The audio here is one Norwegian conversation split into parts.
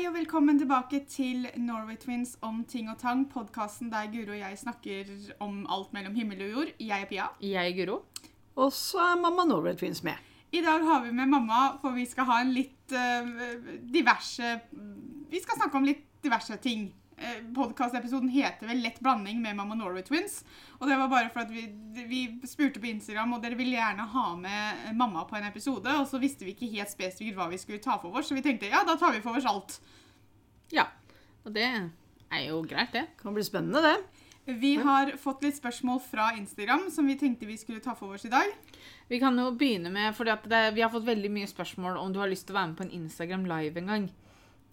Hei og velkommen tilbake til Norway Twins om ting og tang. Podkasten der Guro og jeg snakker om alt mellom himmel og jord. Jeg er Pia. Jeg er Guro. Og så er mamma Norway Twins med. I dag har vi med mamma, for vi skal ha en litt uh, diverse Vi skal snakke om litt diverse ting. Uh, Podkastepisoden heter vel 'Lett blanding med mamma Norway Twins'. Og det var bare for at vi, vi spurte på Instagram, og dere ville gjerne ha med mamma på en episode. Og så visste vi ikke helt spesifikt hva vi skulle ta for oss, så vi tenkte ja, da tar vi for oss alt. Ja. Og det er jo greit, det. Kan bli spennende, det. Vi har fått litt spørsmål fra Instagram som vi tenkte vi skulle ta for oss i dag. Vi kan jo begynne med, fordi at det, vi har fått veldig mye spørsmål om du har lyst til å være med på en Instagram live en gang.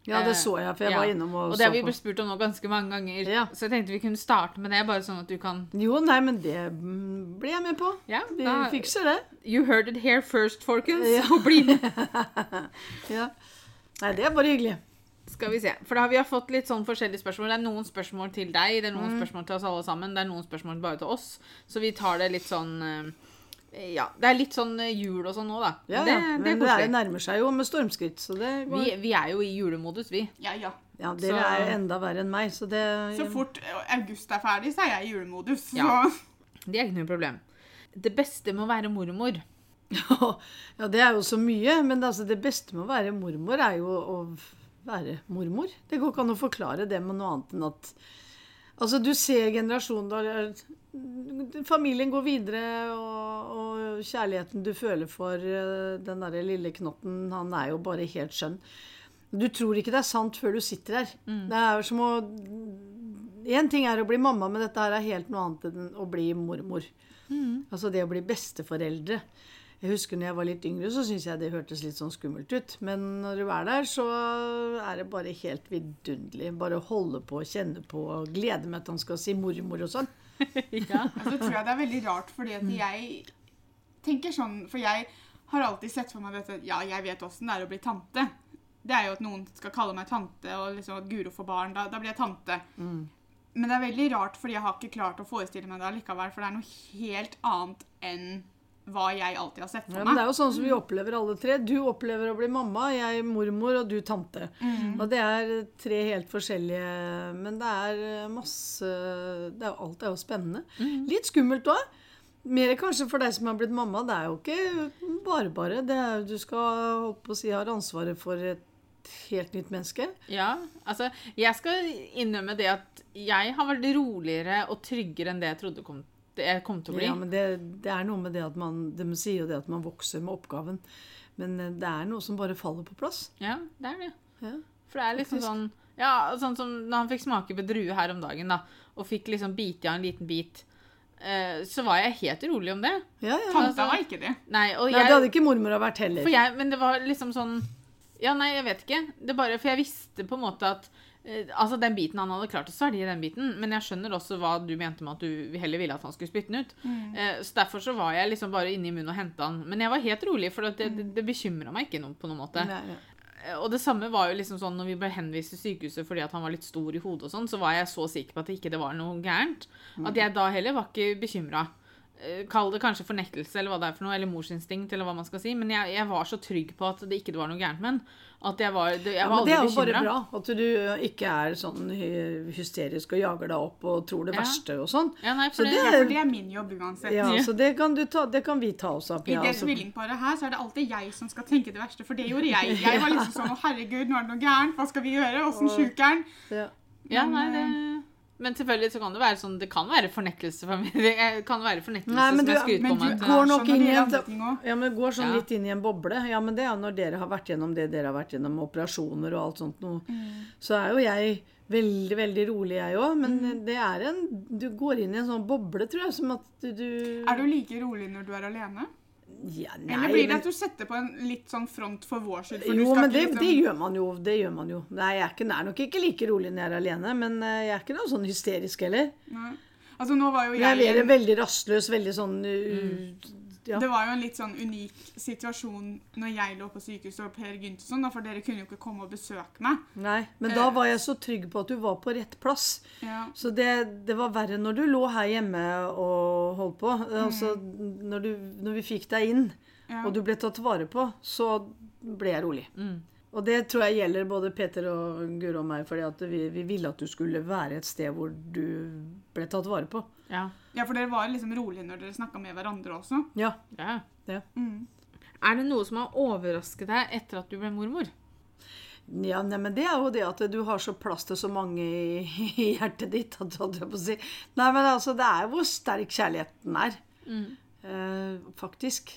Ja, det så jeg, for jeg Ja. var innom og, Og det har vi blitt spurt om nå ganske mange ganger. Ja. Så jeg tenkte vi kunne starte med det, bare sånn at du kan Jo, nei, men det mm, blir jeg med på. Ja, Vi da, fikser det. You heard it here first, folkens. Ja. Og bli med. Ja. Nei, det er bare hyggelig. Skal vi se. For da har vi fått litt sånn forskjellige spørsmål. Det er noen spørsmål til deg, det er Mm. noen spørsmål til oss alle sammen, det er noen spørsmål bare til oss. Så vi tar det litt sånn eh, Ja. Det er litt sånn eh, jul og sånn nå, da. Ja, det, ja. Men det, er, koselig. nærmer seg jo med stormskritt, så det går. Vi, vi er jo i julemodus, vi. Ja, ja. Ja, dere så- er enda verre enn meg, så det Så fort august er ferdig, så er jeg i julemodus. Ja. Det er ikke noe problem. Det beste med å være mormor Ja, det er jo så mye, men altså, det beste med å være mormor er jo å være mormor. Det går ikke an å forklare det med noe annet enn at Altså, du ser generasjonen Familien går videre, og, og kjærligheten du føler for eh, den derre lille knotten, han er jo bare helt skjønn. Du tror ikke det er sant før du sitter her. Det er som å Én ting er å bli mamma, men dette her er helt noe annet enn å bli mormor. Altså det å bli besteforeldre. Jeg husker når jeg var litt yngre, så syntes jeg det hørtes litt sånn skummelt ut. Men når du er der, så er det bare helt vidunderlig. Bare holde på, kjenne på, og glede meg til han skal si mormor og sånn. ja. Og så tror jeg det er veldig rart, fordi at jeg tenker sånn For jeg har alltid sett for meg dette Ja, jeg vet åssen det er å bli tante. Det er jo at noen skal kalle meg tante, og liksom at Guro får barn. Da, da blir jeg tante. Men det er veldig rart, fordi jeg har ikke klart å forestille meg det allikevel. For det er noe helt annet enn hva jeg alltid har sett for Ja, men det er jo sånn som vi opplever alle tre. Du opplever å bli mamma, jeg mormor, og du tante. Og det er tre helt forskjellige Men det er masse det er, Alt er jo spennende. Litt skummelt òg. Mer kanskje for deg som har blitt mamma. Det er jo ikke bare bare. Det er, du skal holdt på å si, har ansvaret for et helt nytt menneske. ja. Altså, jeg skal innrømme det at jeg har vært roligere og tryggere enn det jeg trodde kom, det jeg kom til å bli. Ja, men det, det er noe med det at man De sier jo det at man vokser med oppgaven. Men eh, det er noe som bare faller på plass. Ja, det er det. Ja. For det er liksom sånn Ja, sånn som når han fikk smake på drue her om dagen, da, og fikk liksom bite av en liten bit, eh, så var jeg helt rolig om det. Ja, ja. Tanta altså- var ikke det. Nei, og Nei, jeg, det hadde ikke mormora vært heller. for jeg Men det var liksom sånn Ja, nei, jeg vet ikke. Det bare For jeg visste på en måte at Altså, den biten Han hadde klart å svelge den biten, men jeg skjønner også hva du mente med at du heller ville at han skulle spytte den ut. Mm. så derfor så var jeg liksom bare inne i munnen og henta den. Men jeg var helt rolig, for det, det, det bekymra meg ikke noe, på noen måte. Nei, nei. Eh, Og det samme var jo liksom sånn når vi ble henvist til sykehuset fordi at han var litt stor i hodet og sånn, så var jeg så sikker på at det ikke det var noe gærent. At jeg da heller var ikke bekymra. Kall det kanskje fornektelse eller hva det er for noe, eller morsinstinkt, eller hva man skal si. Men jeg, jeg var så trygg på at det ikke var noe gærent med den. At jeg var, det, jeg Ja, var men det er aldri jo bare bra at du ikke er sånn hysterisk og jager deg opp og tror det Ja. verste og sånn. Ja, nei, Så for det, det Ja, er- for det er min jobb uansett. Ja, så det kan, du ta, det kan vi ta oss av, I det altså. tvillingparet her så er det alltid jeg som skal tenke det verste, for det gjorde jeg. Jeg var liksom sånn Å, herregud, nå er det noe gærent. Hva skal vi gjøre? Åssen sjuk er den? Ja. ja, nei, det men selvfølgelig så kan det være sånn Det kan være fornektelse for meg. Det kan være fornektelse Nei, men som jeg skal skryter på meg. Men du går nok sånn inn i en-. Ja, men går sånn Ja. litt inn i en boble. Ja, men det er når dere har vært gjennom det dere har vært gjennom, operasjoner og alt sånt noe. Så er jo jeg veldig, veldig rolig, jeg òg. Men det er en Du går inn i en sånn boble, tror jeg, som at du, du Er du like rolig når du er alene? Ja, nei, Eller blir det men- at du setter på en litt sånn front for vår skyld? For du Jo, skal men ikke det, liksom- det gjør man jo. Det gjør man jo. Nei, jeg er, ikke, jeg er nok ikke like rolig når jeg er alene, men eh, jeg er ikke noe sånn hysterisk heller. Nei. Altså, nå var jo Jeg jeg, er veldig rastløs, veldig sånn uh, ja. Det var jo en litt sånn unik situasjon når jeg lå på sykehuset og Per begynte da, for dere kunne jo ikke komme og besøke meg. Nei, men da var jeg så trygg på at du var på rett plass. Ja. Så det, det var verre når du lå her hjemme og holdt på. Altså, når, du, når vi fikk deg inn, Ja. og du ble tatt vare på, så ble jeg rolig. Og det tror jeg gjelder både Peter og Guro og meg, fordi vi, vi ville at du skulle være et sted hvor du ble tatt vare på. Ja. Ja, for dere var liksom rolige når dere snakka med hverandre også. Ja. ja. ja. Er det noe som har overrasket deg etter at du ble mormor? Ja, nei, men det er jo det at du har så plass til så mange i, i hjertet ditt. At, at si. Nei, men altså, det er hvor sterk kjærligheten er. Eh, faktisk.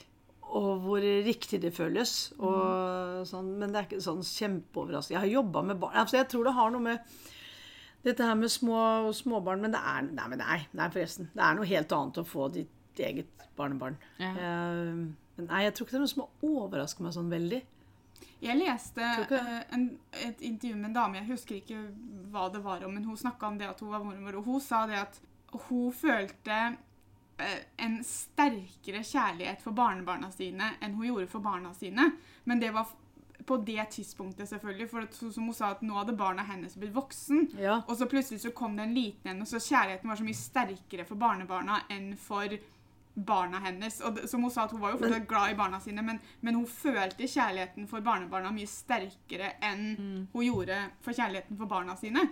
Og hvor riktig det føles. Og sånn, men det er ikke sånn kjempeoverraskende. Jeg har jobba med barn altså, Jeg tror det har noe med dette her med små småbarn Men det er Nei, men nei, nei, forresten. Det er noe helt annet å få ditt eget barnebarn. Ja. Uh, men nei, jeg tror ikke det er noe som har overrasket meg sånn veldig. Jeg leste eh, en, et intervju med en dame, jeg husker ikke hva det var om, men hun snakka om det at hun var mormor, og hun sa det at hun følte eh, en sterkere kjærlighet for barnebarna sine enn hun gjorde for barna sine. Men det var på det tidspunktet, selvfølgelig, for at, som hun sa, at nå hadde barna hennes blitt voksen. Ja. Og så plutselig så kom det en liten en, og så kjærligheten var så mye sterkere for barnebarna enn for barna hennes. Og det, som hun sa, at hun var jo fortsatt glad i barna sine, men, men hun følte kjærligheten for barnebarna mye sterkere enn hun gjorde for kjærligheten for barna sine.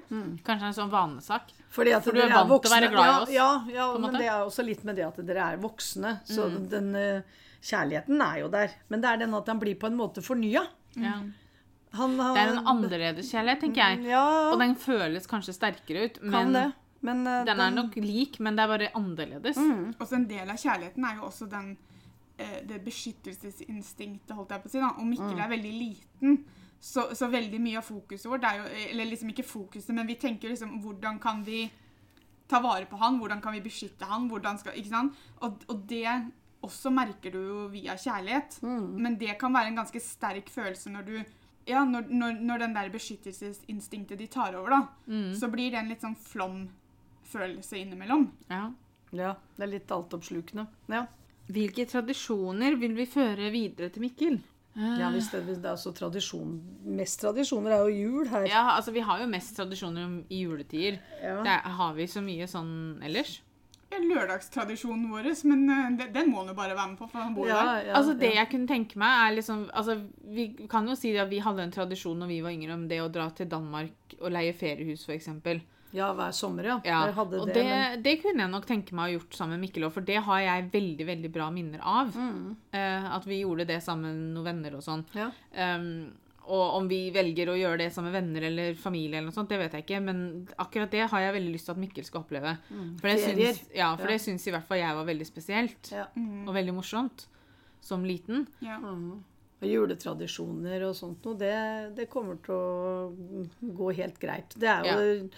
Kanskje en sånn vanesak? Fordi at For du er vant til å være glad i oss, Ja, ja, ja men det er også litt med det at dere er voksne. Så Mm. den eh, kjærligheten er jo der. Men det er den at den blir på en måte fornya. Ja. Han, han, Det er en annerledes kjærlighet, tenker jeg. Ja, Og den føles kanskje sterkere ut, kan men det. Men uh, den er nok lik, men det er bare annerledes. Mm. Også en del av kjærligheten er jo også den, uh, det beskyttelsesinstinktet, holdt jeg på å si. da. Og Mikkel er veldig liten, så, så veldig mye av fokuset vårt er jo Eller liksom ikke fokuset, men vi tenker liksom hvordan kan vi ta vare på han? Hvordan kan vi beskytte han? Hvordan skal, ikke sant? Og, og det også merker du jo via kjærlighet. Men det kan være en ganske sterk følelse når du ja, når, når, når den der beskyttelsesinstinktet de tar over, da, så blir det en litt sånn flom-følelse innimellom. Ja. Ja, det er litt altoppslukende. Ja, Hvilke tradisjoner vil vi føre videre til Mikkel? ja hvis, det, det er så tradisjon Mest tradisjoner er jo jul her. Ja, altså Vi har jo mest tradisjoner i juletider. Ja. Der har vi så mye sånn ellers. Lørdagstradisjonen vår, men eh, den, den må han jo bare være med på, for han bor Ja, der. ja, altså Det ja. jeg kunne tenke meg, er liksom altså, Vi kan jo si at vi hadde en tradisjon når vi var yngre, om det å dra til Danmark og leie feriehus, f.eks. ja, hver sommer, ja. Ja, Jeg hadde og det, det, men- det kunne jeg nok tenke meg å ha gjort sammen med Mikkel òg, for det har jeg veldig veldig bra minner av. Mm. Uh, at vi gjorde det sammen med noen venner og sånn. ja. Um, og om vi velger å gjøre det sammen med venner eller familie, eller noe sånt, det vet jeg ikke. Men akkurat det har jeg veldig lyst til at Mikkel skal oppleve. For det Mm. Syns, ja, for Ja. det syns i hvert fall jeg var veldig spesielt. Ja. Og veldig morsomt. Som liten. Ja. Mm. Og juletradisjoner og sånt noe, det, det kommer til å gå helt greit. Det er jo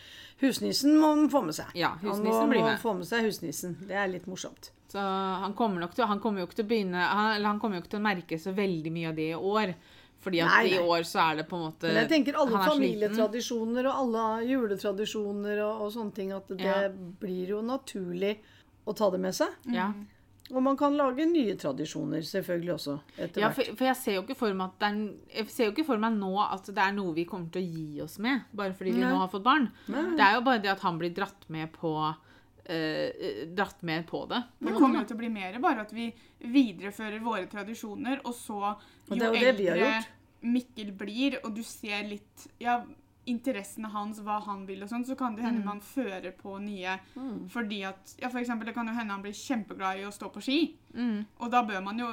Husnissen må man få med seg. Ja, Han blir må, blir må med. få med seg husnissen. Det er litt morsomt. Så han kommer nok til, han kommer jo ikke til å begynne han, eller han kommer jo ikke til å merke så veldig mye av det i år. Fordi at Nei, i år så er det på en måte Men jeg tenker alle er familietradisjoner og alle juletradisjoner og, og sånne ting, at det Ja. blir jo naturlig å ta det med seg. Ja, Og man kan lage nye tradisjoner selvfølgelig også, etter ja for, for jeg ser jo ikke for meg er, jeg ser jo ikke for meg nå at det er noe vi kommer til å gi oss med, bare fordi vi Nei. nå har fått barn. Nei. Det er jo bare det at han blir dratt med på eh, dratt med på det. Det kommer jo til å bli mer bare at vi viderefører våre tradisjoner, og så jo har eldre. Mikkel blir, og du ser litt ja, interessene hans, hva han vil og sånn, så kan det hende man fører på nye. Fordi at, ja for eksempel, det kan jo hende han blir kjempeglad i å stå på ski. Mm. Og da bør man jo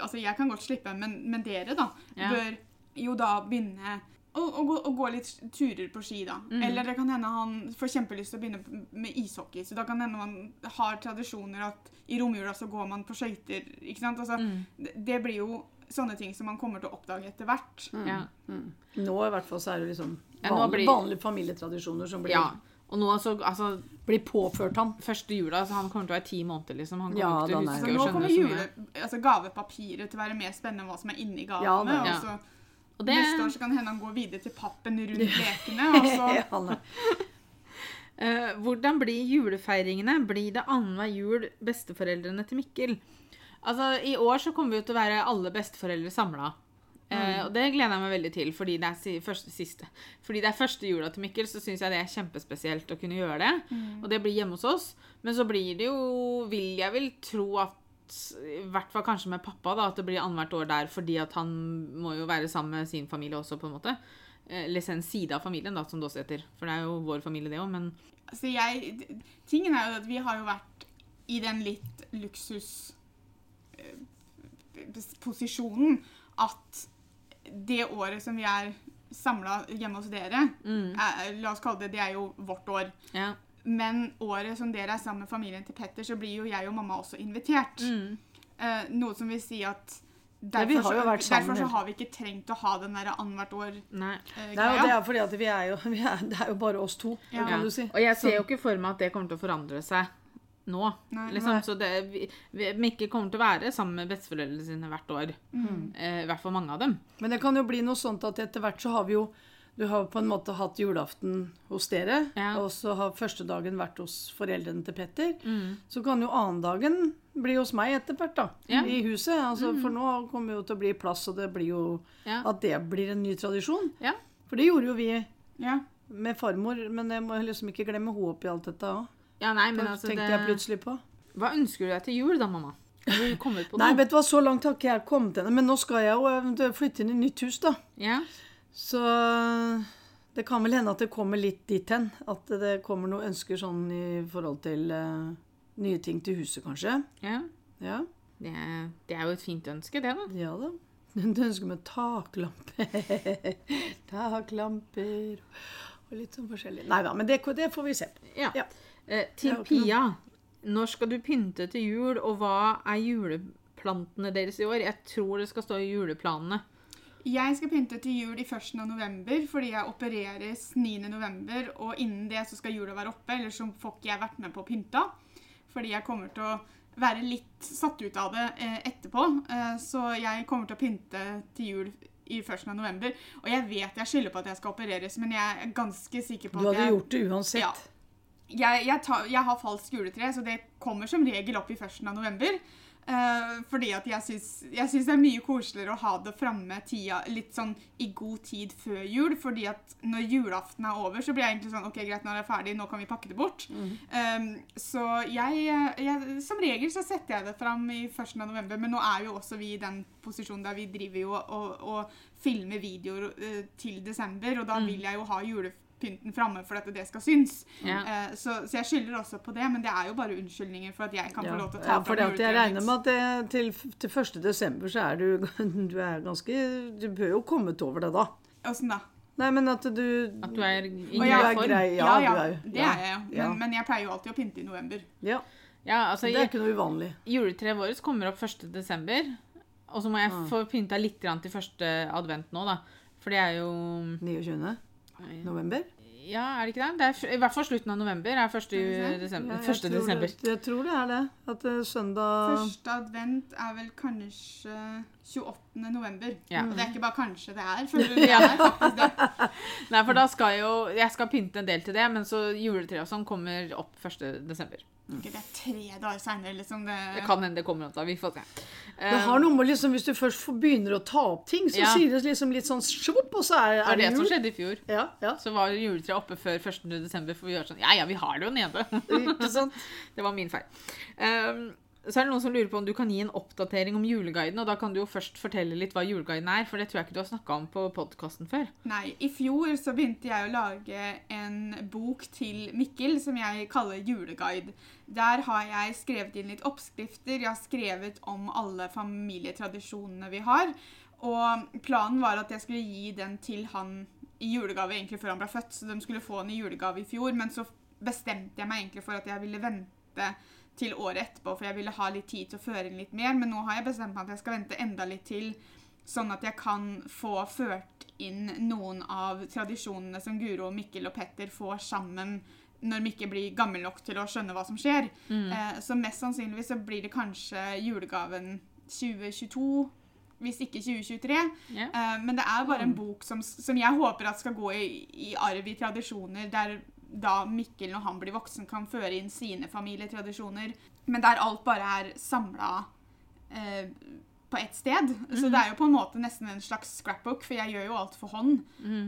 Altså, jeg kan godt slippe, men, men dere, da, Ja. bør jo da begynne å, å, gå, å gå litt turer på ski, da. Mm. Eller det kan hende han får kjempelyst til å begynne med ishockey. Så da kan det hende man har tradisjoner at i romjula så går man på skøyter. Ikke sant? Altså, Mm. det, det blir jo sånne ting som man kommer til å oppdage etter hvert. Ja. Nå i hvert fall så er det liksom Ja, vanlige, blir- vanlige familietradisjoner som blir, ja. Og nå altså, altså blir påført ham. Første jula, så han kommer til å være ti måneder, liksom. Han kommer Ja, ikke til å huske Så og nå kommer jule, altså gavepapiret til å være mer spennende enn hva som er inni Ja, gavene. Ja. og så Og det, Neste år så kan det hende han går videre til pappen rundt lekene. Altså. Eh, hvordan blir julefeiringene? Blir det annenhver jul besteforeldrene til Mikkel? Altså, I år så kommer vi jo til å være alle besteforeldre samla. Eh, og det gleder jeg meg veldig til, fordi det er første, siste. Fordi det er første jula til Mikkel, så syns jeg det er kjempespesielt å kunne gjøre det. Og det blir hjemme hos oss. Men så blir det jo Vil jeg vel tro at I hvert fall kanskje med pappa, da, at det blir annethvert år der fordi at han må jo være sammen med sin familie også, på en måte. Eh, Eller en side av familien, da, som det også heter. For det er jo vår familie, det òg, men Altså jeg, tingen er jo at vi har jo vært i den litt luksusposisjonen at det året som vi er samla hjemme hos dere, er, la oss kalle det det er jo vårt år. ja. Men året som dere er sammen med familien til Petter, så blir jo jeg og mamma også invitert. Eh, noe som vil si at Ja, vi derfor, har så, derfor så har vi ikke trengt å ha den der annethvert år-greia. Eh, Nei, det er fordi at vi er jo vi er, Det er jo bare oss to, Ja. kan du si. Og jeg ser jo ikke for meg at det kommer til å forandre seg nå. Nei. liksom, Nei. så det, vi, vi, Mikke kommer til å være sammen med besteforeldrene sine hvert år. Mm. Eh, I hvert fall mange av dem. Men det kan jo bli noe sånt at etter hvert så har vi jo Du har på en måte hatt julaften hos dere, Ja. og så har første dagen vært hos foreldrene til Petter. Mm. Så kan jo annendagen bli hos meg etter hvert, da. Ja. I huset. Altså, For nå kommer jo til å bli plass, og det blir jo Ja. At det blir en ny tradisjon. Ja. For det gjorde jo vi Ja. med farmor, men jeg må liksom ikke glemme henne oppi alt dette òg. ja, nei, men altså tenkte det, jeg plutselig på. Hva ønsker du deg til jul, da, mamma? Du på Nei, vet du hva, så langt har ikke jeg kommet ennå. Men nå skal jeg jo flytte inn i nytt hus, da. Ja. Så det kan vel hende at det kommer litt dit hen. At det kommer noen ønsker sånn i forhold til uh, nye ting til huset, kanskje. ja. Ja, Det, det er jo et fint ønske, det, da. ja da. Du ønsker med taklamper. taklamper og litt sånn forskjellig. Nei da, men det, det får vi se på. Ja. Ja. Eh, til Pia. Når skal du pynte til jul, og hva er juleplantene deres i år? Jeg tror det skal stå i juleplanene. Jeg skal pynte til jul i 1. av november, fordi jeg opereres 9. november, og innen det så skal jula være oppe, ellers så får ikke jeg vært med på pynta. Fordi jeg kommer til å være litt satt ut av det eh, etterpå. Eh, så jeg kommer til å pynte til jul i 1. av november. Og jeg vet jeg skylder på at jeg skal opereres, men jeg er ganske sikker på at Du at hadde jeg gjort det uansett. Ja. jeg, jeg, tar, jeg har falskt juletre, så det kommer som regel opp i 1. av november. Eh, fordi at jeg syns, det er mye koseligere å ha det framme tida litt sånn i god tid før jul. fordi at når julaften er over, så blir jeg egentlig sånn OK, greit, nå er det ferdig, nå kan vi pakke det bort. Um, så jeg, jeg Som regel så setter jeg det fram i 1. november, men nå er jo også vi i den posisjonen der vi driver jo og, og filmer videoer uh, til desember, og da vil jeg jo ha julepynten framme for at det skal synes. Ja. Eh, så, så jeg skylder også på det, men det er jo bare unnskyldninger for at jeg kan Ja. få lov til å ta ja, for fram det jeg regner med at det, til, til 1. desember så er du, du er ganske Du bør jo kommet over det da. Åssen da? Nei, men at du At du er i grei form. Ja, Ja, ja, er jo det er jeg jo. Men, ja. men jeg pleier jo alltid å pynte i november. Ja, Ja, altså, det er ikke noe uvanlig. Juletreet vårt kommer opp 1. desember. Og så må jeg Ah. få pynta litt til første advent nå, da. For det er jo 29. november? Ja, er det ikke det? det er, I hvert fall slutten av november er 1. Skal vi se. desember. Ja, 1. jeg tror desember. Det, jeg tror det er det. At det er søndag Første advent er vel kanskje 28. november. Ja. Og det er ikke bare kanskje det er, for det er faktisk det. Nei, for da skal jo Jeg skal pynte en del til det, men så juletreet og sånn kommer opp 1. desember. Ok, Det er tre dager seinere, liksom. Det, Det kan hende det kommer opp da. Vi får se. Det har noe med liksom, Hvis du først begynner å ta opp ting, så Ja. sier det liksom litt sånn svopp, og så er, Det jul. er det det som skjedde i fjor. Ja, ja. Så var juletreet oppe før 1. desember, for vi gjør sånn Ja ja, vi har det jo nede. Ikke sant? Det var min feil. Um, så er det noen som lurer på om du kan gi en oppdatering om juleguiden. Og da kan du jo først fortelle litt hva juleguiden er, for det tror jeg ikke du har snakka om på podkasten før. Nei, i fjor så begynte jeg å lage en bok til Mikkel som jeg kaller juleguide. Der har jeg skrevet inn litt oppskrifter, jeg har skrevet om alle familietradisjonene vi har. Og planen var at jeg skulle gi den til han i julegave egentlig før han ble født, så de skulle få den i julegave i fjor, men så bestemte jeg meg egentlig for at jeg ville vente til året etterpå, for jeg ville ha litt tid til å føre inn litt mer, men nå har jeg bestemt meg at jeg skal vente enda litt til, sånn at jeg kan få ført inn noen av tradisjonene som Guro, Mikkel og Petter får sammen når Mikkel blir gammel nok til å skjønne hva som skjer. Eh, så mest sannsynligvis så blir det kanskje julegaven 2022, hvis ikke 2023. Yeah. Eh, men det er bare en bok som, som jeg håper at skal gå i, i arv i tradisjoner, der da Mikkel, når han blir voksen, kan føre inn sine familietradisjoner. Men der alt bare er samla eh, på ett sted. Så det er jo på en måte nesten en slags scrapbook, for jeg gjør jo alt for hånd.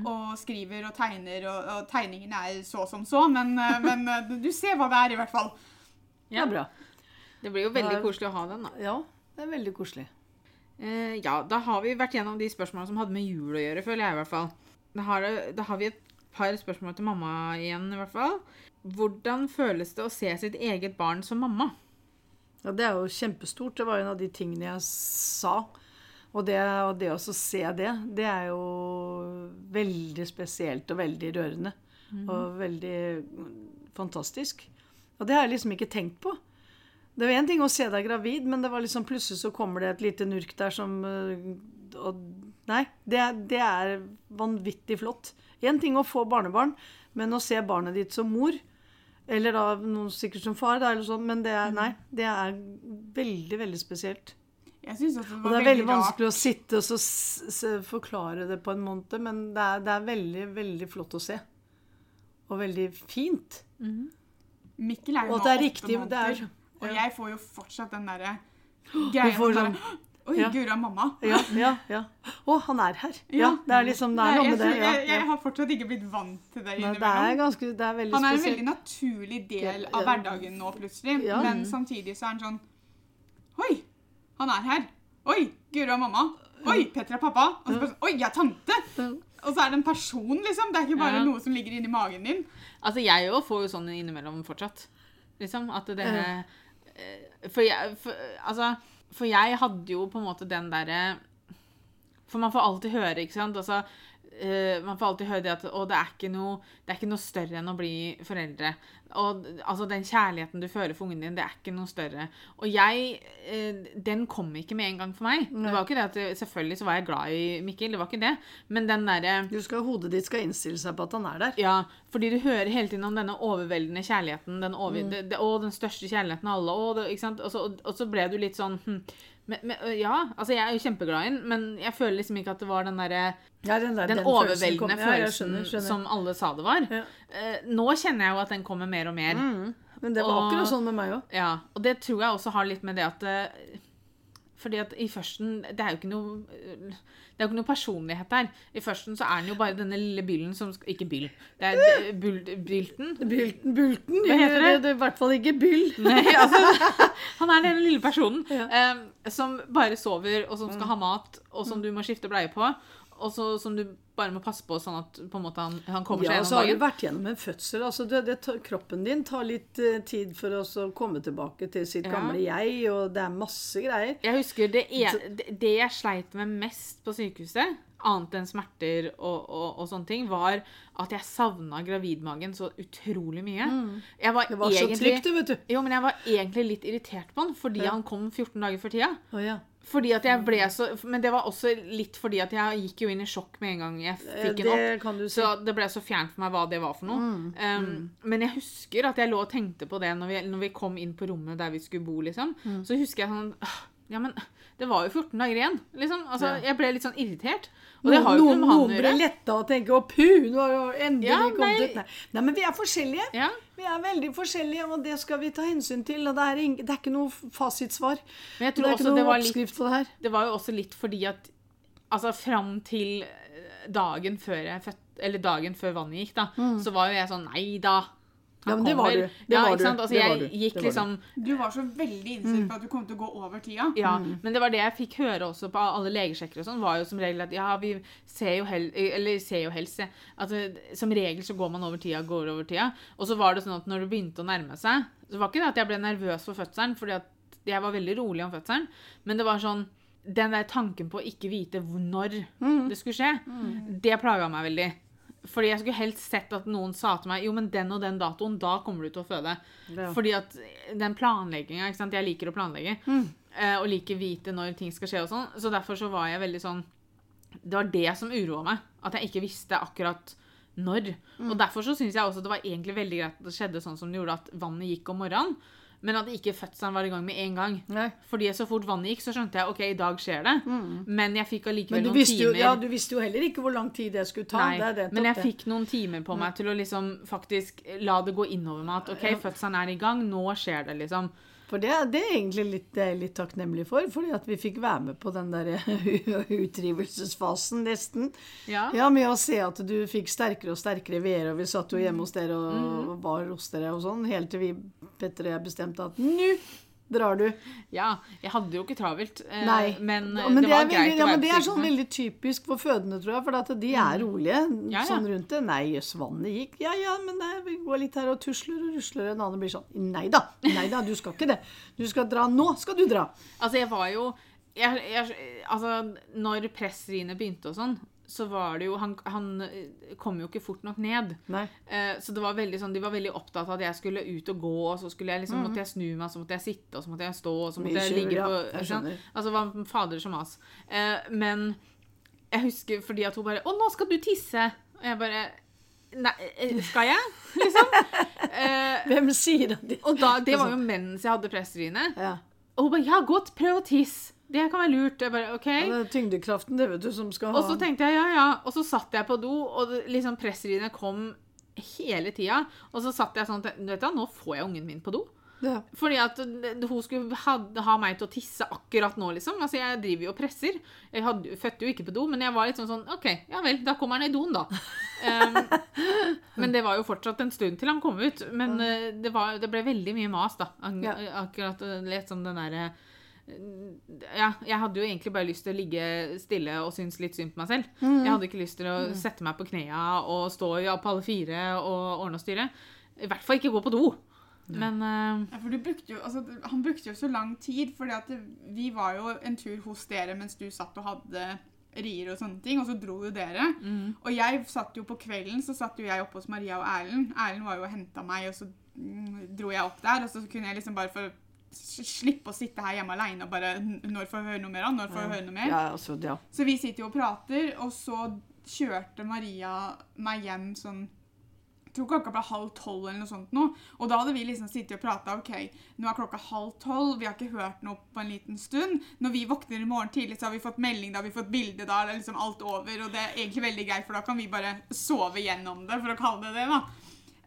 Og skriver og tegner, og, og tegningene er så som så, men, eh, men eh, du ser hva det er, i hvert fall. Ja, bra. Det blir jo veldig Nei. koselig å ha den, da. Ja, det er veldig koselig. Eh, ja, da har vi vært gjennom de spørsmålene som hadde med jul å gjøre, føler jeg i hvert fall. Da har, da har vi et par spørsmål til mamma igjen, i hvert fall. Hvordan føles det å se sitt eget barn som mamma? Ja, Det er jo kjempestort. Det var en av de tingene jeg sa. Og det, og det å se det, det er jo veldig spesielt og veldig rørende. Og veldig fantastisk. Og det har jeg liksom ikke tenkt på. Det var én ting å se deg gravid, men det var liksom plutselig så kommer det et lite nurk der som øh, og, Nei, det, det er vanvittig flott. Én ting å få barnebarn, men å se barnet ditt som mor, eller da noen sikkert som far, da, eller sånn, men det er, nei, det er veldig, veldig spesielt. Jeg synes at det var Og det er veldig, veldig vanskelig å sitte og så forklare det på en måned, men det er, det er veldig, veldig flott å se. Og veldig fint. Mikkel er jo nå åtte er- måneder, og jeg får jo fortsatt den derre greia sånn Oi, ja. er mamma. Ja, ja, ja. Å, han er her. Ja, det er liksom Det er noe med det. Ja, jeg, jeg har fortsatt ikke blitt vant til det innimellom. det er ganske Det er veldig Han er en veldig naturlig del av hverdagen nå, plutselig. Ja. Men samtidig så er han sånn Oi, han er her. Oi, guri er mamma. Oi, Petter er pappa. Og så bare sånn, Oi, jeg er tante. Og så er det en person, liksom. Det er ikke bare Ja. noe som ligger inni magen din. Altså, jeg òg får jo sånn innimellom fortsatt. Liksom. At det eh, For jeg for, Altså, for jeg hadde jo på en måte den derre For man får alltid høre, ikke sant? Altså eh, man får alltid høre det at å, det, er ikke noe, det er ikke noe større enn å bli foreldre. Og altså, Den kjærligheten du føler for ungen din, det er ikke noe større. Og jeg uh, Den kom ikke med en gang for meg. Det var ikke det at eh, Selvfølgelig så var jeg glad i Mikkel, det var ikke det. Men den derre Du hodet ditt skal innstille seg på at han er der. ja, fordi du hører hele tiden om denne overveldende kjærligheten. Den, over, det, det, å, den største kjærligheten av alle. Og, det, ikke sant? Og, så, og så ble du litt sånn hm, men, men, Ja, altså jeg er jo kjempeglad i den, men jeg føler liksom ikke at det var den derre Ja, den, der, Den, den følelsen overveldende kom- ja, jeg følelsen skjønner, skjønner. som alle sa det var. Ja. Eh, nå kjenner jeg jo at den kommer mer og mer. Mm. Men det var Og- akkurat sånn med meg òg. Ja, og det tror jeg også har litt med det at Fordi at i førsten Det er jo ikke noe det er jo ikke noe personlighet der. I førsten så er den jo bare denne lille byllen som Ikke byll. Det er bul, bylten. Bylten, bulten. Hva heter det? Det er i hvert fall ikke byll. Nei, altså Han er den lille personen Ja. eh, som bare sover, og som skal ha mat, og som du må skifte bleie på. Og så, som du bare må passe på sånn at på en måte han, han kommer Ja, seg så har du vært gjennom en fødsel. Altså det, det, kroppen din tar litt uh, tid for oss å komme tilbake til sitt Ja. gamle jeg, og det er masse greier. Jeg husker det, en, det, jeg sleit med mest på sykehuset, annet enn smerter og, og, og sånne ting, var at jeg savna gravidmagen så utrolig mye. Mm. Det var så trygt, vet du. Jo, men jeg var egentlig litt irritert på han fordi han kom 14 dager før tida. Oh, ja. Fordi at jeg ble så, Men det var også litt fordi at jeg gikk jo inn i sjokk med en gang jeg Eh, fikk en opp. Kan du si. Så det ble så fjernt for meg hva det var for noe. um, Men jeg husker at jeg lå og tenkte på det når vi, når vi kom inn på rommet der vi skulle bo. liksom. Så husker jeg sånn «Åh, Ja, men det var jo 14 dager igjen. liksom. Altså, Ja. Jeg ble litt sånn irritert. Og det Noen, har jo ikke noe med han noen å ble letta og tenke 'Å, puh, nå har jo endelig Ja, kommet ut'. Nei. nei, men vi er forskjellige. Ja, Vi er veldig forskjellige, og det skal vi ta hensyn til. Og det er, det er ikke noe fasitsvar. Men jeg Det er også ikke det noe oppskrift på det her. Det var jo også litt fordi at Altså, fram til eh, dagen før jeg født, Eller dagen før vannet gikk, da, så var jo jeg sånn Nei da. Mm. Ja, men det var du. Det ja, var ikke du. sant? Altså, Det var du. gikk Det var liksom Du var så veldig innstilt på at du kom til å gå over tida. Ja, Mm. men det var det jeg fikk høre også på alle legesjekker og sånn, var jo som regel at ja, vi ser jo, hel eller ser jo helst altså, Som regel så går man over tida, går over tida. Og så var det sånn at når det begynte å nærme seg, så var ikke det at jeg ble nervøs for fødselen, fordi at jeg var veldig rolig om fødselen, men det var sånn den der tanken på å ikke vite når Mm. det skulle skje, det plaga meg veldig. Fordi jeg skulle helst sett at noen sa til meg jo, men den og den datoen, da kommer du til å føde. Ja. Fordi at den planlegginga ikke sant? Jeg liker å planlegge. Mm. eh, Og liker vite når ting skal skje og sånn. Så derfor så var jeg veldig sånn Det var det som uroa meg. At jeg ikke visste akkurat når. Mm. Og derfor så syns jeg også det var egentlig veldig greit at det skjedde sånn som det gjorde, at vannet gikk om morgenen. Men at ikke fødselen var i gang med en gang. Nei. Fordi så fort vannet gikk, så skjønte jeg ok, i dag skjer det. Men jeg fikk allikevel Mm. Noen timer. jo, ja, du visste jo heller ikke hvor lang tid det skulle ta. Nei, det det, men jeg det. fikk noen timer på meg til å liksom faktisk la det gå innover meg at OK, fødselen er i gang, nå skjer det, liksom. For det, det er egentlig litt, det er litt takknemlig for, fordi at vi fikk være med på den der utrivelsesfasen, nesten. Ja. Ja, med å se at du fikk sterkere og sterkere veer, og vi satt jo hjemme hos dere og Mm. var hos dere og sånn, helt til vi, Petter og jeg, bestemte at nå drar du. Ja, jeg hadde jo ikke travelt, eh, Nei. men, Ja, eh, men det det var er greit veldig, å ja, men det er sånn veldig typisk for fødende, tror jeg. For de er rolige Ja, ja. sånn rundt det. Nei, jøss, vannet gikk. Ja ja, men nei, vi går litt her og tusler og rusler. En annen blir sånn Nei da, nei da, du skal ikke det. Du skal dra. Nå skal du dra. Altså, jeg var jo jeg, jeg, Altså, når pressriene begynte og sånn, så var det jo Han, han eh, kom jo ikke fort nok ned. Eh, så det var veldig sånn, de var veldig opptatt av at jeg skulle ut og gå, og så skulle jeg liksom, måtte jeg snu meg, så måtte jeg sitte, og så måtte jeg stå, og så Mye måtte jeg ligge på ja, jeg sånn. Altså, det var fader som mas. Eh, men jeg husker fordi at hun bare 'Å, nå skal du tisse.' Og jeg bare Nei, eh, skal jeg? Liksom. Eh, Hvem sier det? og da, det var jo mens jeg hadde pressriene. Ja. Og hun bare 'Ja, godt, prøv å tisse'. Det kan være lurt. Bare, ok. Ja, det er tyngdekraften, det, vet du, som skal ha Og så tenkte jeg ja, ja. Og så satt jeg på do, og liksom pressriene kom hele tida. Og så satt jeg sånn Du vet da, nå får jeg ungen min på do. ja. Fordi at hun skulle ha, ha meg til å tisse akkurat nå, liksom. Altså, jeg driver jo og presser. Jeg hadde, fødte jo ikke på do, men jeg var litt sånn sånn OK, ja vel, da kommer han i doen, da. Um, men det var jo fortsatt en stund til han kom ut. Men uh, det, var, det ble veldig mye mas, da. Akkurat eh, litt som den derre ja, jeg hadde jo egentlig bare lyst til å ligge stille og synes litt synd på meg selv. Jeg hadde ikke lyst til å sette meg på knea og stå ja, på alle fire og ordne og styre. I hvert fall ikke gå på do. Men uh, Ja, for du brukte jo, altså, han brukte jo så lang tid, fordi vi var jo en tur hos dere mens du satt og hadde rier og sånne ting, og så dro jo dere. mm, Og jeg satt jo på kvelden, så satt jo jeg oppe hos Maria og Erlend. Erlend var jo og henta meg, og så mm, dro jeg opp der, og så kunne jeg liksom bare få slippe å sitte her hjemme alene og bare Når får jeg høre noe mer? Når får jeg høre noe mer? ja, altså, ja. Så vi sitter jo og prater, og så kjørte Maria meg hjem sånn jeg tror klokka ble halv tolv eller noe sånt nå. Og da hadde vi liksom sittet og prata. OK, nå er klokka halv tolv, vi har ikke hørt noe på en liten stund. Når vi våkner i morgen tidlig, så har vi fått melding, da har vi fått bilde, da er det liksom alt over. Og det er egentlig veldig greit, for da kan vi bare sove gjennom det, for å kalle det det, da.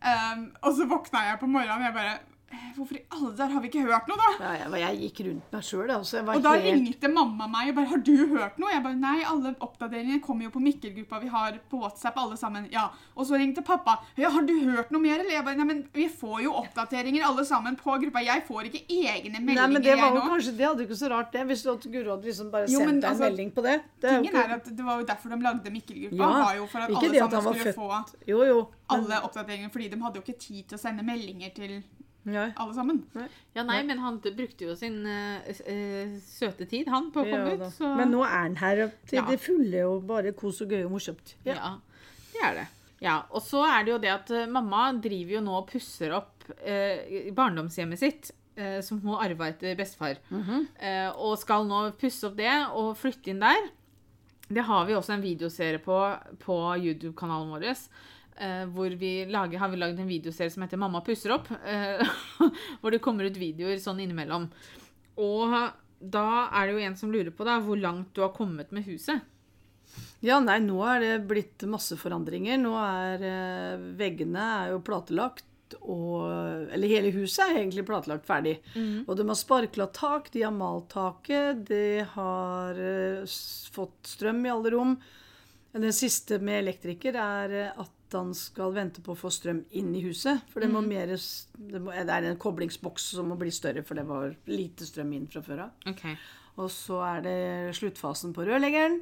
Um, og så våkna jeg på morgenen, og jeg bare "Eh, Hvorfor i alle dager har vi ikke hørt noe, da? ja jeg, jeg gikk rundt meg sjøl, altså. Og da helt ringte mamma meg og bare 'Har du hørt noe?' Jeg bare 'Nei, alle oppdateringene kommer jo på Mikkel-gruppa vi har på WhatsApp, alle sammen'. Ja. Og så ringte pappa. 'Ja, har du hørt noe mer?' Eller jeg bare 'Nei, men vi får jo oppdateringer alle sammen på gruppa. Jeg får ikke egne meldinger, Nei, men det var jo kanskje Det hadde jo ikke så rart, det, hvis Guro hadde liksom bare Jo, sendt deg deg en altså, melding på det. det er Tingen ikke- er at Det var jo derfor de lagde Mikkel-gruppa. Ja, var jo for at alle sammen skulle født. få Jo, jo. men- alle oppdateringer, fordi de hadde jo ikke tid til å sende meldinger til Ja. alle sammen. Ja, nei, men han brukte jo sin eh, søte tid, han, på å komme Ja, ut. Så Men nå er han her til Ja. det fulle og bare kos og gøy og morsomt. ja. det er det. Ja, Og så er det jo det at eh, mamma driver jo nå og pusser opp uh, barndomshjemmet sitt. Uh, som hun arva etter bestefar. Mhm. eh, og skal nå pusse opp det og flytte inn der. Det har vi også en videoserie på på YouTube-kanalen vår. Eh, hvor vi lager, har vi lagd en videoserie som heter 'Mamma pusser opp'. Uh, hvor det kommer ut videoer sånn innimellom. Og da er det jo en som lurer på da, hvor langt du har kommet med huset. Ja, nei, nå er det blitt masse forandringer. Nå er uh, veggene er jo platelagt. Og, eller hele huset er egentlig platelagt ferdig. Og de har sparkla tak, de har malt taket, de har fått strøm i alle rom. Den siste med elektriker er at han skal vente på å få strøm inn i huset. For det, må mer, det, må, det er en koblingsboks som må bli større, for det var lite strøm inn fra før av. Okay. Og så er det sluttfasen på rørleggeren.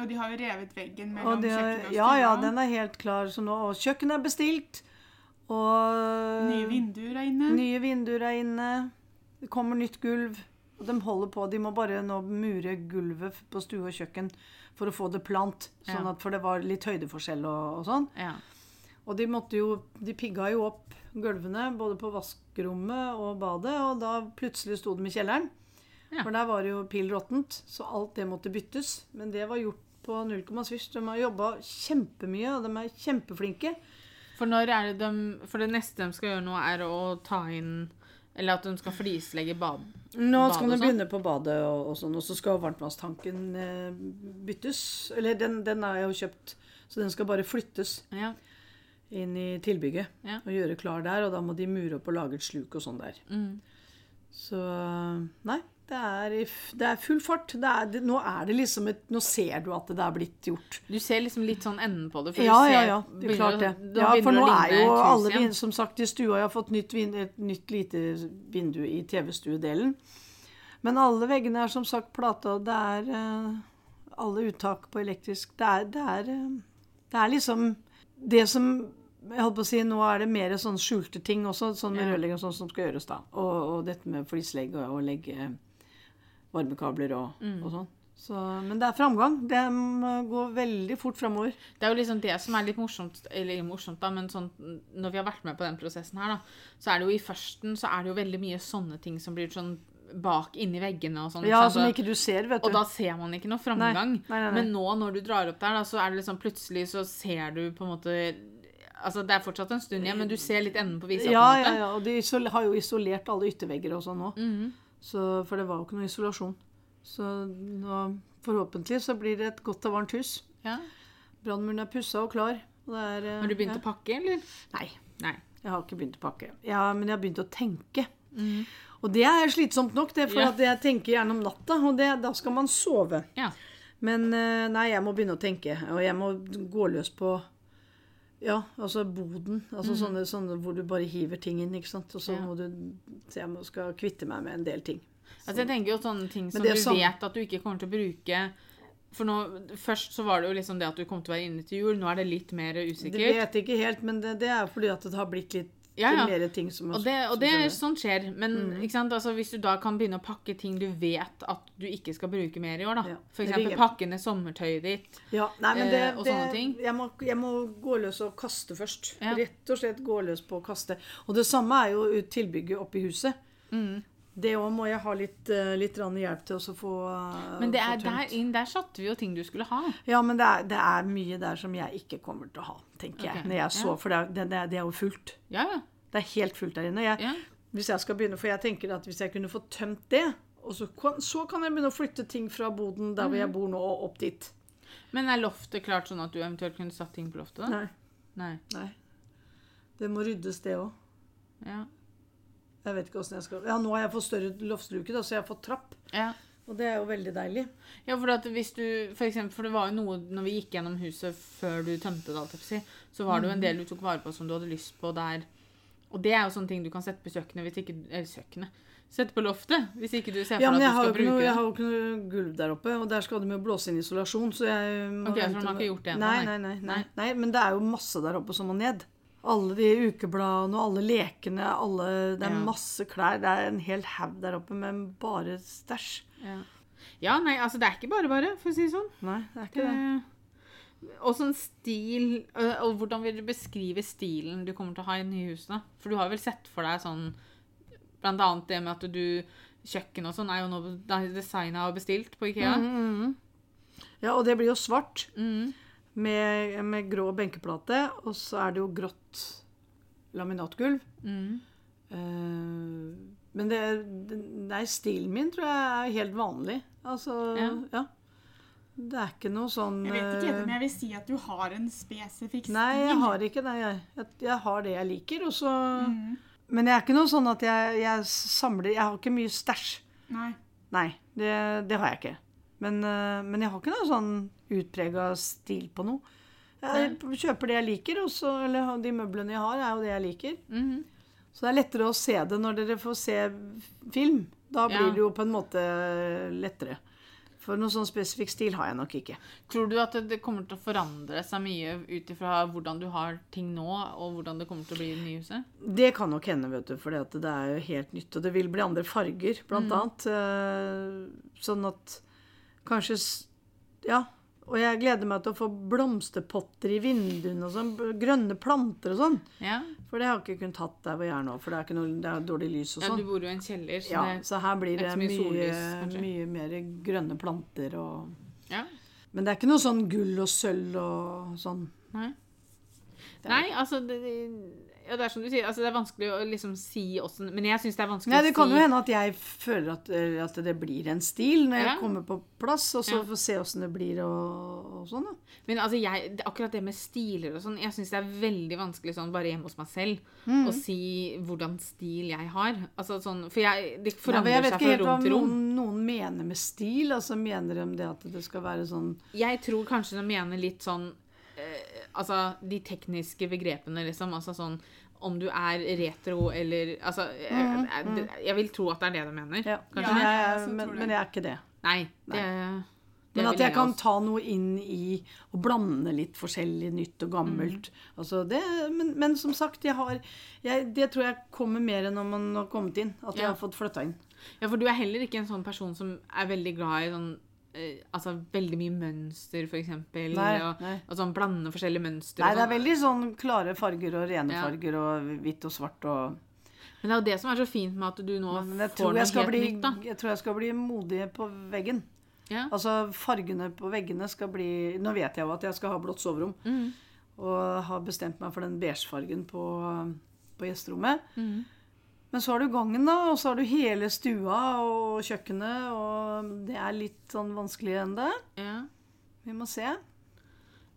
Og de har jo revet veggen mellom kjøkkenet og ja, ja, den er helt klar. Så nå, og kjøkkenet er bestilt. Og Nye vinduer er inne. nye vinduer er inne. Det kommer nytt gulv. Og de holder på. De må bare nå mure gulvet på stue og kjøkken for å få det plant. Sånn at, for det var litt høydeforskjell og, og sånn. Ja. Og de måtte jo De pigga jo opp gulvene både på vaskerommet og badet, og da plutselig sto de i kjelleren. Ja. For der var det jo pill råttent, så alt det måtte byttes. Men det var gjort på null komma svisj. De har jobba kjempemye, og de er kjempeflinke. For når er det de For det neste de skal gjøre nå, er å ta inn Eller at de skal flislegge bad. Nå skal og sånn? begynne på badet, og, og sånn, og så skal varmtvannstanken eh, byttes. Eller den, den er jo kjøpt, så den skal bare flyttes Ja. inn i tilbygget. Ja. Og gjøre klar der, og da må de mure opp og lage et sluk og sånn der. Mm. Så Nei. Det er, det er full fart. Er, det, nå er det liksom et Nå ser du at det er blitt gjort. Du ser liksom litt sånn enden på det. Ja, ja, ja. Det er klart det. Ja, for nå er jo alle igjen. som sagt, i stua. Jeg har fått nytt, et nytt lite vindu i TV-stuedelen. Men alle veggene er som sagt plata, det er eh, alle uttak på elektrisk. Det er, det er, eh, det er liksom det som jeg holdt på å si, Nå er det mer sånn skjulte ting også, sånn med Ja. rørlegger og sånn som skal gjøres. da. Og, og dette med flislegg og, og legge varmekabler og, Mm. og sånn. Så, men det er framgang. Det går veldig fort framover. Det er jo liksom det som er litt morsomt, eller morsomt da, men sånn, når vi har vært med på den prosessen her, da, så er det jo i førsten så er det jo veldig mye sånne ting som blir sånn bak inni veggene og sånn. Ja, som ikke du ser, vet du. Og da ser man ikke noe framgang. Nei, nei, nei. Men nå når du drar opp der, da, så er det liksom plutselig så ser du på en måte Altså, det er fortsatt en stund igjen, men du ser litt enden på visa. ja, på ja, ja, og de har jo isolert alle yttervegger og sånn òg. Mhm. Så- For det var jo ikke noe isolasjon. Så nå, forhåpentlig så blir det et godt og varmt hus. Ja. Brannmuren er pussa og klar. Og det er, eh, Har du begynt ja. å pakke, eller? Nei, Nei. jeg har ikke begynt å pakke. Ja, men jeg har begynt å tenke. Og det er slitsomt nok, det, for Ja. jeg tenker gjerne om natta, og det, da skal man sove. Ja. Men eh, nei, jeg må begynne å tenke, og jeg må gå løs på ja, altså boden. Altså sånne, sånne hvor du bare hiver ting inn, ikke sant. Og så Ja. må du Så jeg må, skal kvitte meg med en del ting. Altså, jeg tenker jo sånne ting som du sånn- vet at du ikke kommer til å bruke For nå, Først så var det jo liksom det at du kom til å være inne til jul. Nå er det litt mer usikkert. Det vet jeg ikke helt, men det, det er fordi at det har blitt litt Ja, ja. mer ting som Og det, og det som- er sånn skjer. Men Mm. Altså, hvis du da kan begynne å pakke ting du vet at du ikke skal bruke mer i år, da. Ja. Vil pakke ned sommertøyet ditt. Ja, nei, men det, eh, og sånne ting. Jeg, må, jeg må gå løs og kaste først. Ja. Rett og slett gå løs på å kaste. Og det samme er jo tilbygget oppe i huset. Mm. Det òg må jeg ha litt, eh, litt hjelp til å få eh, Men det er der inn der satte vi jo ting du skulle ha. Ja, men det er, det er mye der som jeg ikke kommer til å ha, tenker okay. jeg. Når jeg så, ja. For det er, det, det er- jo fullt. Ja. Det er helt fullt der inne. Jeg, ja. Hvis jeg skal begynne, For jeg tenker at hvis jeg kunne få tømt det, og så så kan jeg begynne å flytte ting fra boden der hvor Mhm. jeg bor nå, og opp dit. Men er loftet klart sånn at du eventuelt kunne satt ting på loftet? da? Nei. Nei. nei. Det må ryddes, det òg. Ja. Jeg vet ikke hvordan jeg skal Ja, nå har jeg fått større loftsluke, da, så jeg har fått trapp. ja. Og det er jo veldig deilig. Ja, for at hvis du, for eksempel, for det var jo noe når vi gikk gjennom huset før du tømte det, så var det jo en del du tok vare på som du hadde lyst på der. Og det er jo sånne ting du kan sette på kjøkkenet hvis ikke Eller kjøkkenet. Sette på loftet hvis ikke du ser for Ja, deg at du skal bruke noe, det. jeg har jo ikke noe gulv der oppe, og der skal de jo blåse inn isolasjon, så jeg må Ok, så de har ikke gjort det ennå, nei. nei, nei, nei, Nei. nei. Men det er jo masse der oppe som må ned. Alle de ukebladene og alle lekene, alle Det er Ja. masse klær. Det er en hel haug der oppe med bare stæsj. Ja. ja, nei, altså det er ikke bare bare, for å si det sånn. Nei, det er ikke det. Det, og sånn stil øh, Og hvordan vil du beskrive stilen du kommer til å ha i nye hus? For du har vel sett for deg sånn Blant annet det med at du Kjøkken og sånn er jo nå designa og bestilt på Ikea. Mhm. Ja, og det blir jo svart Mhm. Med, med grå benkeplate, og så er det jo grått laminatgulv. Mm. Eh, men det, er nei, stilen min tror jeg er helt vanlig. Altså, ja. Ja. Det er ikke noe sånn Jeg vet ikke men eh, jeg vil si at du har en spesifikk stil. Nei, jeg har ikke det. Jeg, jeg, jeg har det jeg liker, og så Mm. Men jeg er ikke noe sånn at jeg, jeg samler Jeg har ikke mye stæsj. Nei. Nei, det, det har jeg ikke. Men, eh, men jeg har ikke noe sånn utprega stil på noe. Jeg kjøper det jeg liker, og så, eller de møblene jeg har, er jo det jeg liker. Mhm. Så det er lettere å se det når dere får se film. Da blir Ja. det jo på en måte lettere. For noen sånn spesifikk stil har jeg nok ikke. Tror du at det- det kommer til å forandre seg mye ut ifra hvordan du har ting nå, og hvordan det kommer til å bli i det nye huset? Det kan nok hende, vet du, for det er jo helt nytt. Og det vil bli andre farger, blant Mm. annet. Eh, Sånn at kanskje Ja. Og jeg gleder meg til å få blomsterpotter i vinduene og sånn. Grønne planter og sånn. Ja, For det har jeg ikke kunnet hatt der hvor jeg er nå, for det er, ikke noe, det er dårlig lys og sånn. ja du bor jo i en kjeller, så Ja, det så her blir det mye sollys, mye mer grønne planter og ja. Men det er ikke noe sånn gull og sølv og sånn. Nei. Nei, altså det, ja, det er som du sier, altså det er vanskelig å liksom si åssen Men jeg syns det er vanskelig å si det kan jo hende at jeg føler at, eh, at det blir en stil når jeg Ja. kommer på plass, og så Ja. får se åssen det blir og, og sånn, da. Men altså jeg, akkurat det med stiler og sånn, jeg syns det er veldig vanskelig sånn bare hjemme hos meg selv Mm. å si hvordan stil jeg har. Altså sånn, For jeg, det Ja, forandrer jeg vet seg ikke fra helt hva rom til rom. noen, noen mener med stil. Altså Mener de det at det skal være sånn Jeg tror kanskje de mener litt sånn eh, Altså de tekniske begrepene, liksom. Altså sånn om du er retro eller Altså jeg, jeg, jeg vil tro at det er det du mener. Mm, Ja, Kanskje? Ja, jeg, men, men jeg er ikke det. Nei. Det, det Men at jeg kan også. ta noe inn i og blande litt forskjellig nytt og gammelt. Mm. Altså det, men, men som sagt, jeg har jeg, Det tror jeg kommer mer når man har kommet inn. At jeg Ja. har fått flytta inn. Ja, for du er heller ikke en sånn person som er veldig glad i sånn eh, Altså veldig mye mønster, eksempel. Og, og sånn blande forskjellige mønstre. Nei, det er sånn. veldig sånn klare farger og rene Ja. farger og hvitt og svart og Men det er jo det som er så fint med at du nå får noe helt bli, nytt, da. jeg tror jeg skal bli modig på veggen. Ja. Altså fargene på veggene skal bli Nå vet jeg jo at jeg skal ha blått soverom. Mm. Og har bestemt meg for den beigefargen på, på gjesterommet. Mm. Men så har du gangen, da, og så har du hele stua og kjøkkenet, og det er litt sånn vanskelig det. ja. Vi må se.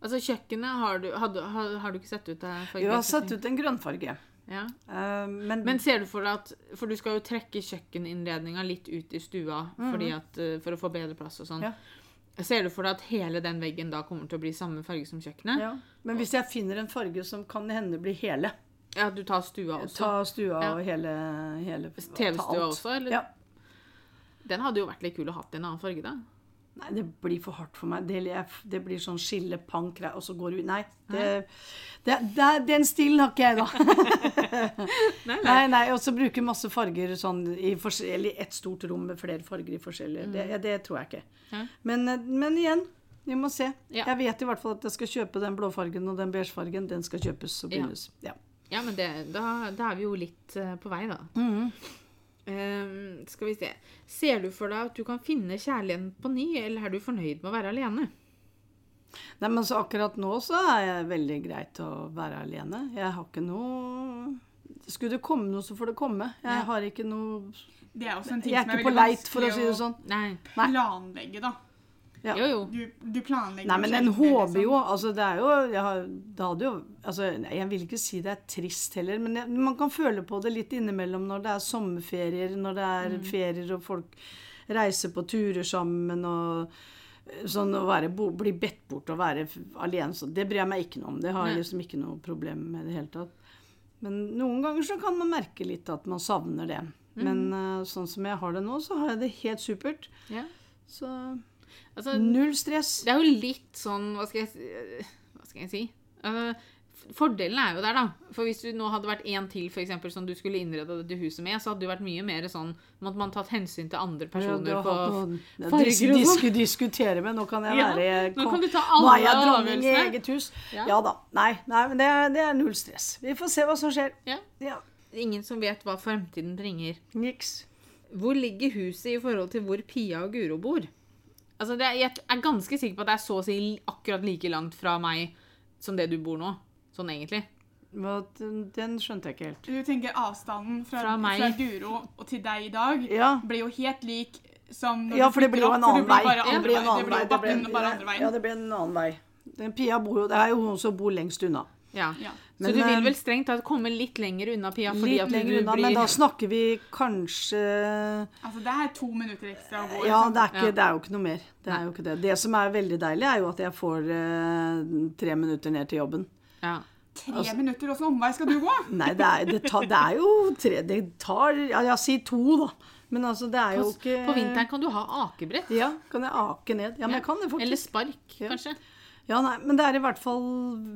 Altså, kjøkkenet har du Har, har, har du ikke sett ut det? Jeg har sett ut en grønnfarge. Ja. Uh, men, Men ser du for deg at For du skal jo trekke kjøkkeninnredninga litt ut i stua fordi at, eh, for å få bedre plass og sånn. Ja. Ser du for deg at hele den veggen da kommer til å bli samme farge som kjøkkenet? ja. Men hvis jeg finner en farge som kan hende bli hele Ja, du tar stua også? Ta stua Ja. og hele, hele TV-stua også, eller? Ja. Den hadde jo vært litt kul å ha i en annen farge, da. Nei, det blir for hardt for meg. Det, det blir sånn skille, pang, krei, og så går du Nei. Det, det, den stilen har ikke jeg, da. Nei, Nei, nei, og så bruke masse farger sånn i forskjellig, et stort rom med flere farger i forskjellige. Det, det tror jeg ikke. Ja. Men, men igjen, vi må se. Ja. Jeg vet i hvert fall at jeg skal kjøpe den blåfargen og den beigefargen. Den skal kjøpes og begynnes. Ja. Ja, men det, da, da er vi jo litt eh, på vei, da. Mm. Ehm, skal vi se. Ser du for deg at du kan finne kjærligheten på ny, eller er du fornøyd med å være alene? Nei, men så akkurat nå så er det veldig greit å være alene. Jeg har ikke noe Skulle det komme noe, så får det komme. Jeg Ja. har ikke noe Det er også en ting som er veldig vanskelig å si sånn. Planlegge, da. Ja. Jo, jo. Du, du planlegger Nei, men en håper liksom. jo Altså, det er jo jeg har, Det hadde jo Altså, jeg vil ikke si det er trist heller, men jeg, man kan føle på det litt innimellom når det er sommerferier, når det er ferier og folk reiser på turer sammen og Sånn å være, bli bedt bort og være alene, så det bryr jeg meg ikke noe om. Det har jeg liksom ikke noe problem med i det hele tatt. Men noen ganger så kan man merke litt at man savner det. Men uh, sånn som jeg har det nå, så har jeg det helt supert. Ja. Så Altså, null stress. det er jo litt sånn Hva skal jeg, hva skal jeg si? Altså, fordelen er jo der, da. For hvis du nå hadde vært én til for eksempel, som du skulle innrede dette huset med, så hadde det vært mye mer sånn Måtte man tatt hensyn til andre personer ja, på farger og sånn. disku, diskutere med. Nå kan jeg Ja, være nå kan du ta Nå er jeg alle dronning i eget hus. Ja. Ja, da. Nei, nei men det det er null stress. Vi får se hva som skjer. Ja. Ja. Ingen som vet hva fremtiden bringer. Niks. Hvor ligger huset i forhold til hvor Pia og Guro bor? Altså, det er, jeg er ganske sikker på at det er så å si akkurat like langt fra meg som det du bor nå. Sånn egentlig. Hva, den, den skjønte jeg ikke helt. Du tenker avstanden fra, Fra meg. fra Guro og til deg i dag Ja. blir jo helt lik som Ja, for det blir jo en annen vei. Det blir en annen vei. jo Det blir, bakken bare andre veien. ja, det blir en annen vei. Den Pia bor jo Det er jo hun som bor lengst unna. Ja. Ja. Men, så du vil eh, vel strengt tatt komme litt lenger unna Pia? Fordi Litt at du lenger unna, blir... men da snakker vi kanskje Altså, det er to minutter ekstra å gå. Ja, det er, ikke, Ja. det er jo ikke noe mer. Det er jo ikke det. Det som er veldig deilig, er jo at jeg får eh, tre minutter ned til jobben. Ja. Tre altså- minutter, og omvei skal du gå? Nei, det er, det tar, det er jo tre Det tar Ja, jeg sier to, da. Men altså, det er jo ikke på vinteren kan du ha akebrett. Ja, kan jeg ake ned? Ja, men jeg kan det Eller spark, Ja. kanskje. Ja, nei, Men det er i hvert fall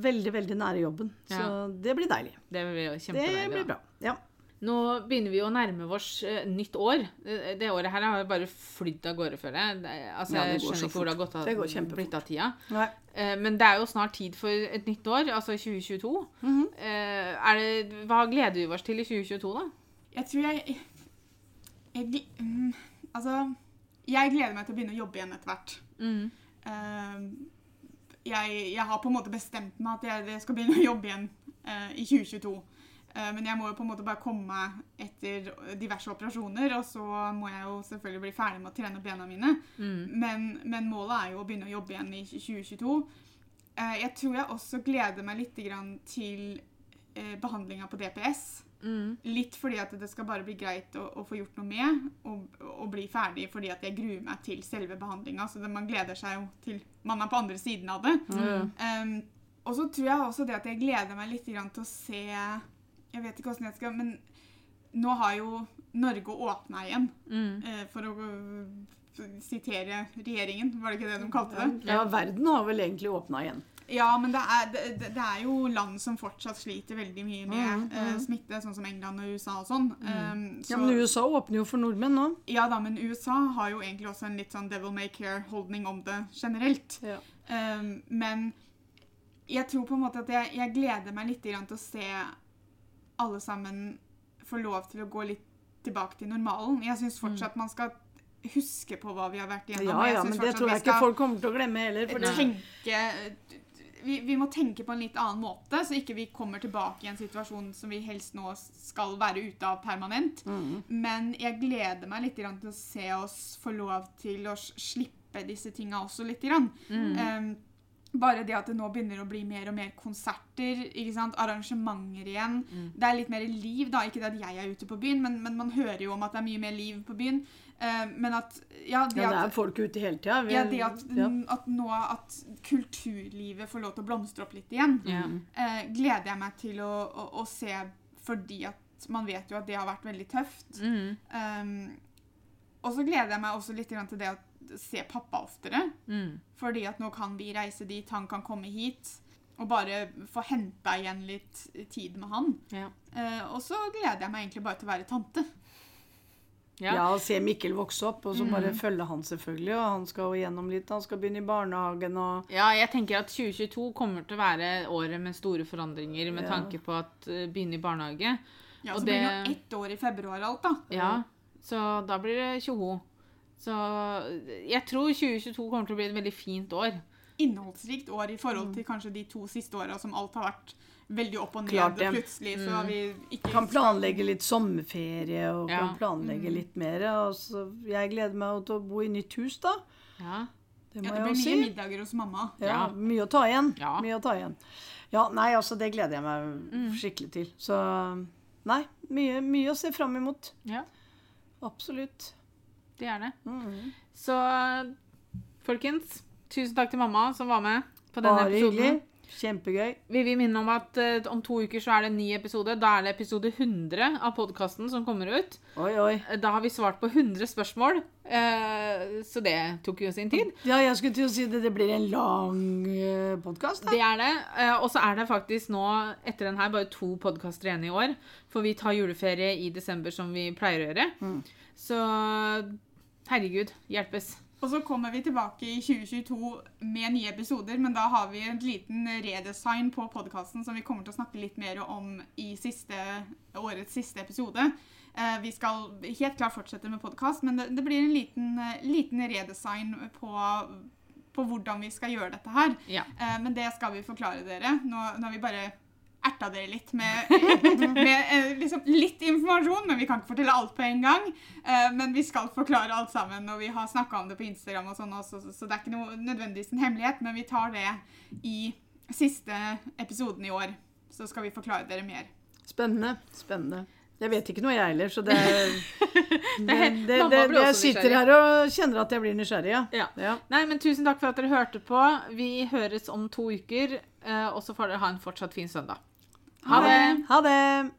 veldig, veldig nære jobben. Så Ja. det blir deilig. Det blir kjempedeilig. Det blir bra. Ja. Nå begynner vi å nærme oss uh, nytt år. Eh, Det året her har bare flydd av gårde, føler jeg. Altså, Ja, jeg skjønner ikke hvor det har gått av, Det går blitt av tida. Nei. Eh, Men det er jo snart tid for et nytt år, altså 2022. Mhm. Eh, er det, hva gleder vi oss til i 2022, da? Jeg tror jeg, jeg mm, Altså, jeg gleder meg til å begynne å jobbe igjen etter hvert. Mm. Jeg, jeg har på en måte bestemt meg at jeg, jeg skal begynne å jobbe igjen eh, i 2022. Eh, men jeg må jo på en måte bare komme meg etter diverse operasjoner, og så må jeg jo selvfølgelig bli ferdig med å trene opp bena mine. Men, men målet er jo å begynne å jobbe igjen i 2022. Eh, jeg tror jeg også gleder meg litt grann til eh, behandlinga på DPS. Mm. Litt fordi at det skal bare bli greit å, å få gjort noe med, og, og bli ferdig fordi at jeg gruer meg til selve behandlinga. Så det, man gleder seg jo til man er på andre siden av det. Um, og så tror jeg også det at jeg gleder meg litt grann til å se Jeg vet ikke hvordan jeg skal Men nå har jo Norge åpna igjen, Mm. eh, for å øh, sitere regjeringen. Var det ikke det de kalte det? Ja, verden har vel egentlig åpna igjen. Ja, men det er, det, det- er jo land som fortsatt sliter veldig mye med eh, smitte, sånn som England og USA og sånn. Um, Ja, men USA åpner jo for nordmenn nå. Ja da, men USA har jo egentlig også en litt sånn devil may care-holdning om det generelt. Ja. Um, men jeg tror på en måte at jeg, jeg gleder meg litt til å se alle sammen få lov til å gå litt tilbake til normalen. Jeg syns fortsatt man skal huske på hva vi har vært igjennom. Ja, ja, men det tror jeg ikke folk kommer til å glemme heller. Tenke vi, vi må tenke på en litt annen måte, så ikke vi kommer tilbake i en situasjon som vi helst nå skal være ute av permanent. Mm. Men jeg gleder meg litt til å se oss få lov til å slippe disse tinga også litt. Mm. Um, bare det at det nå begynner å bli mer og mer konserter, arrangementer igjen. Det er litt mer liv, da. Ikke det at jeg er ute på byen, men, men man hører jo om at det er mye mer liv på byen. Eh, men at Ja, det, ja, det at, er folk ute hele tida. ja, det at, ja. at nå at kulturlivet får lov til å blomstre opp litt igjen, mm. eh, gleder jeg meg til å, å, å se, fordi at man vet jo at det har vært veldig tøft. Mm. Um, og så gleder jeg meg også litt til det å se pappa oftere. Mm. Fordi at nå kan vi reise dit, han kan komme hit. Og bare få henta igjen litt tid med han. Ja. Eh, og så gleder jeg meg egentlig bare til å være tante. Ja. Ja, og se Mikkel vokse opp, og så bare følge han selvfølgelig. Og han skal jo gjennom litt, han skal begynne i barnehagen og Ja, jeg tenker at 2022 kommer til å være året med store forandringer med Ja. tanke på at uh, begynne i barnehage. Ja, Og Så blir det det- jo ett år i februar alt, da. Ja, så da blir det tjoho. Så jeg tror 2022 kommer til å bli et veldig fint år. Innholdsrikt år i Mm. forhold til kanskje de to siste åra som alt har vært veldig opp og ned. Klart. Mm. plutselig så har vi ikke kan planlegge litt sommerferie og Ja. kan planlegge litt mer. Altså, jeg gleder meg til å bo i nytt hus, da. Ja. Det Ja, det jeg blir mye si. middager hos mamma. Ja, Ja. mye å ta igjen. Ja. Mye å ta igjen. Ja, nei, altså, det gleder jeg meg skikkelig til. Så nei, mye, mye å se fram imot. ja, Absolutt. det er det. Mm. Så folkens, tusen takk til mamma som var med på denne Bare episoden. hyggelig. Kjempegøy. Vi vil minne om at uh, om to uker så er det en ny episode. Da er det episode 100 av podkasten som kommer ut. Oi, oi. Eh, Da har vi svart på 100 spørsmål, uh, så det tok jo sin tid. Ja, jeg skulle til å si det. Det blir en lang uh, podkast. Det er det. Uh, Og så er det faktisk nå, etter den her, bare to podkaster igjen i år. For vi tar juleferie i desember, som vi pleier å gjøre. Mm. Så herregud, hjelpes. Og så kommer vi tilbake i 2022 med nye episoder, men da har vi en liten redesign på podkasten som vi kommer til å snakke litt mer om i siste, årets siste episode. Eh, vi skal helt klart fortsette med podkast, men det, det blir en liten, liten redesign på, på hvordan vi skal gjøre dette her. Ja. Eh, men det skal vi forklare dere. Nå, nå har vi bare erta dere litt med, med eh, liksom litt informasjon, men vi kan ikke fortelle alt på en gang. Eh, men vi skal forklare alt sammen, og vi har snakka om det på Instagram, og sånn også, så, så det er ikke noe nødvendigvis en hemmelighet, men vi tar det i siste episoden i år. Så skal vi forklare dere mer. Spennende. Spennende. Jeg vet ikke noe, jeg heller, så det det, det, det, Jeg sitter her og kjenner at jeg blir nysgjerrig, ja. Ja. ja. Nei, men tusen takk for at dere hørte på. Vi høres om to uker, eh, og så får dere ha en fortsatt fin søndag. Ha det! Ha det!